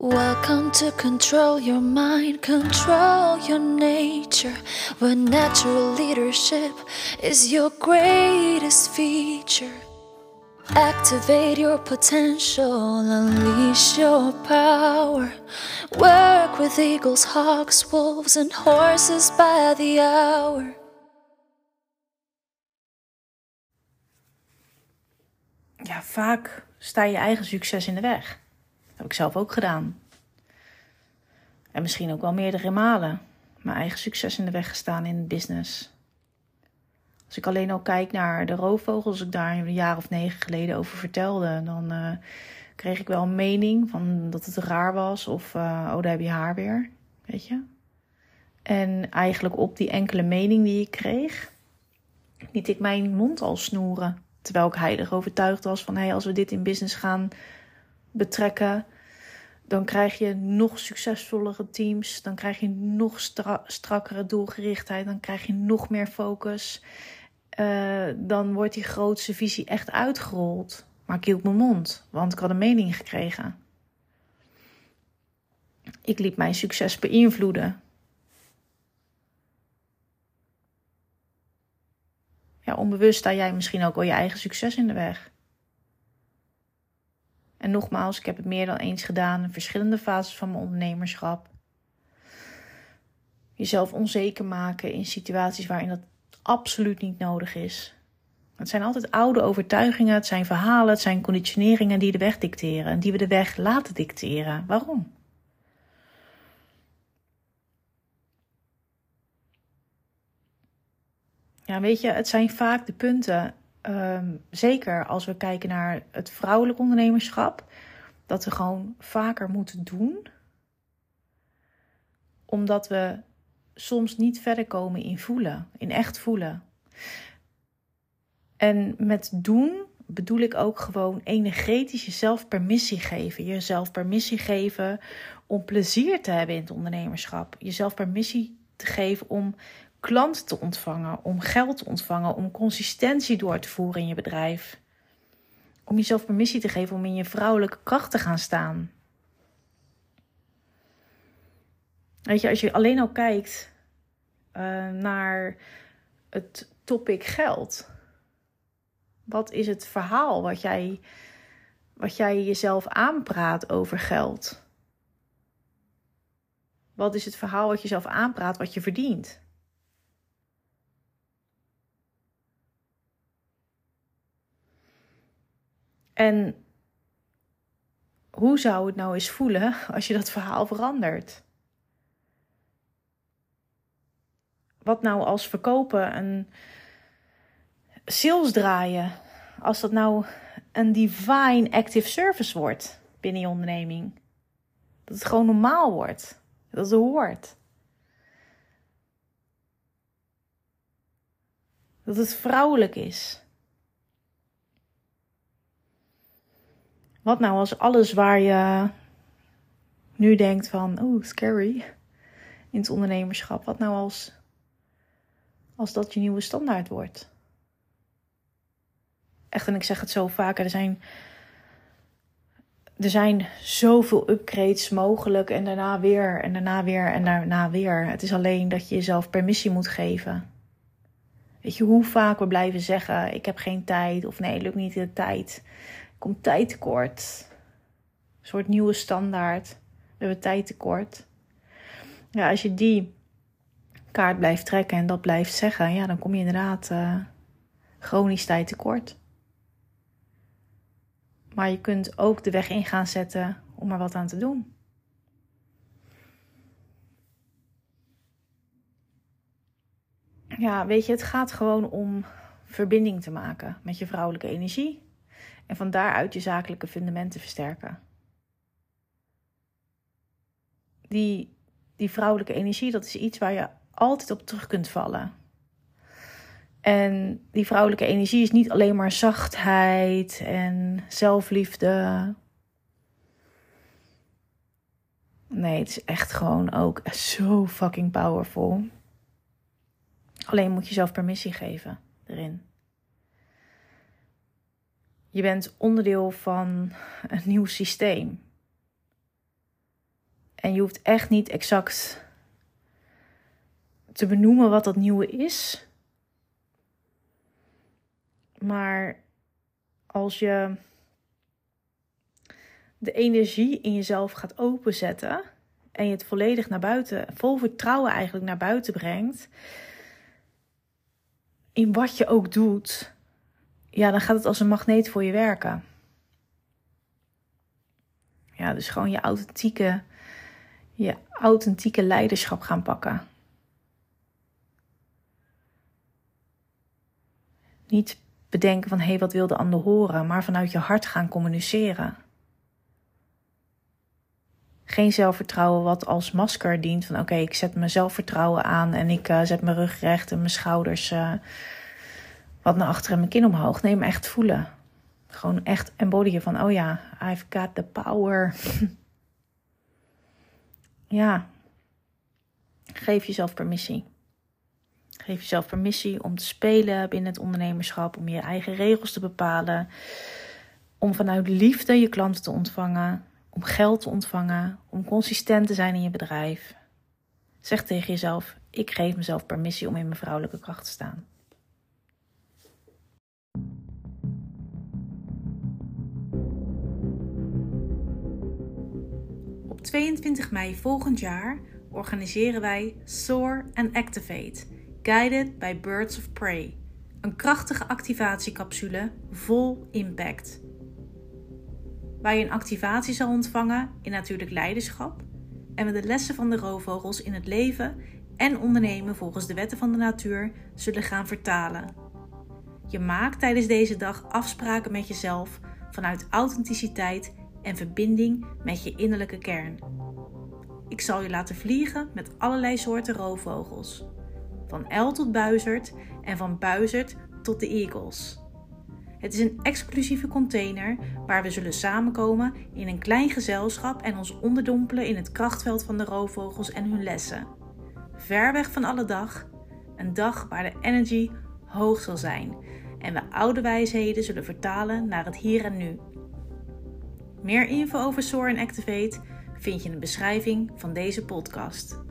Welcome to control your mind, control your nature. Where natural leadership is your greatest feature. Activate your potential, unleash your power. Work with eagles, hawks, wolves, and horses by the hour. Ja, vaak sta je eigen succes in de weg. Heb ik zelf ook gedaan. En misschien ook wel meerdere malen mijn eigen succes in de weg gestaan in het business. Als ik alleen al kijk naar de roofvogels, ik daar een jaar of negen geleden over vertelde, dan uh, kreeg ik wel een mening van dat het raar was of uh, oh, daar heb je haar weer, weet je. En eigenlijk op die enkele mening die ik kreeg, liet ik mijn mond al snoeren. Terwijl ik heilig overtuigd was van hé, hey, als we dit in business gaan betrekken, dan krijg je nog succesvollere teams. Dan krijg je nog stra strakkere doelgerichtheid. Dan krijg je nog meer focus. Uh, dan wordt die grootste visie echt uitgerold. Maar ik hield mijn mond, want ik had een mening gekregen. Ik liet mijn succes beïnvloeden. Ja, onbewust sta jij misschien ook al je eigen succes in de weg. En nogmaals, ik heb het meer dan eens gedaan in verschillende fases van mijn ondernemerschap. Jezelf onzeker maken in situaties waarin dat absoluut niet nodig is. Het zijn altijd oude overtuigingen, het zijn verhalen, het zijn conditioneringen die de weg dicteren en die we de weg laten dicteren. Waarom? Ja, weet je, het zijn vaak de punten, um, zeker als we kijken naar het vrouwelijk ondernemerschap, dat we gewoon vaker moeten doen, omdat we soms niet verder komen in voelen, in echt voelen. En met doen bedoel ik ook gewoon energetisch jezelf permissie geven. Jezelf permissie geven om plezier te hebben in het ondernemerschap. Jezelf permissie te geven om klanten te ontvangen, om geld te ontvangen, om consistentie door te voeren in je bedrijf. Om jezelf permissie te geven om in je vrouwelijke kracht te gaan staan. Weet je, als je alleen al kijkt uh, naar het topic geld. Wat is het verhaal wat jij, wat jij jezelf aanpraat over geld? Wat is het verhaal wat je jezelf aanpraat wat je verdient? En hoe zou het nou eens voelen als je dat verhaal verandert? Wat nou als verkopen een sales draaien, als dat nou een divine active service wordt binnen je onderneming? Dat het gewoon normaal wordt, dat het hoort. Dat het vrouwelijk is. Wat nou als alles waar je nu denkt van, oh, scary in het ondernemerschap. Wat nou als, als dat je nieuwe standaard wordt? Echt, en ik zeg het zo vaker, er zijn, er zijn zoveel upgrades mogelijk en daarna weer en daarna weer en daarna weer. Het is alleen dat je jezelf permissie moet geven. Weet je hoe vaak we blijven zeggen: Ik heb geen tijd of nee, lukt niet de tijd komt tijd tekort. Een soort nieuwe standaard. We hebben tijd tekort. Ja, als je die kaart blijft trekken en dat blijft zeggen, ja, dan kom je inderdaad uh, chronisch tijd tekort. Maar je kunt ook de weg in gaan zetten om er wat aan te doen. Ja, weet je, het gaat gewoon om verbinding te maken met je vrouwelijke energie. En van daaruit je zakelijke fundamenten versterken. Die, die vrouwelijke energie, dat is iets waar je altijd op terug kunt vallen. En die vrouwelijke energie is niet alleen maar zachtheid en zelfliefde. Nee, het is echt gewoon ook zo fucking powerful. Alleen moet je zelf permissie geven erin. Je bent onderdeel van een nieuw systeem. En je hoeft echt niet exact te benoemen wat dat nieuwe is. Maar als je de energie in jezelf gaat openzetten en je het volledig naar buiten, vol vertrouwen eigenlijk naar buiten brengt, in wat je ook doet, ja, dan gaat het als een magneet voor je werken. Ja, dus gewoon je authentieke, je authentieke leiderschap gaan pakken. Niet bedenken van hé, hey, wat wil de ander horen, maar vanuit je hart gaan communiceren. Geen zelfvertrouwen wat als masker dient van oké, ik zet mijn zelfvertrouwen aan en ik uh, zet mijn rug recht en mijn schouders uh, wat naar achter en mijn kin omhoog. Nee, maar echt voelen. Gewoon echt embodyen van oh ja, I've got the power. ja, geef jezelf permissie. Geef jezelf permissie om te spelen binnen het ondernemerschap, om je eigen regels te bepalen, om vanuit liefde je klanten te ontvangen, om geld te ontvangen, om consistent te zijn in je bedrijf. Zeg tegen jezelf: ik geef mezelf permissie om in mijn vrouwelijke kracht te staan. 22 mei volgend jaar organiseren wij Soar and Activate Guided by Birds of Prey. Een krachtige activatiecapsule vol impact. Waar je een activatie zal ontvangen in natuurlijk leiderschap en we de lessen van de roofvogels in het leven en ondernemen volgens de wetten van de natuur zullen gaan vertalen. Je maakt tijdens deze dag afspraken met jezelf vanuit authenticiteit en verbinding met je innerlijke kern. Ik zal je laten vliegen met allerlei soorten roofvogels van L tot Buizerd en van Buizerd tot de Eagles. Het is een exclusieve container waar we zullen samenkomen in een klein gezelschap en ons onderdompelen in het krachtveld van de roofvogels en hun lessen. Ver weg van alle dag, een dag waar de energy hoog zal zijn en we oude wijsheden zullen vertalen naar het hier en nu. Meer info over Soar en Activate vind je in de beschrijving van deze podcast.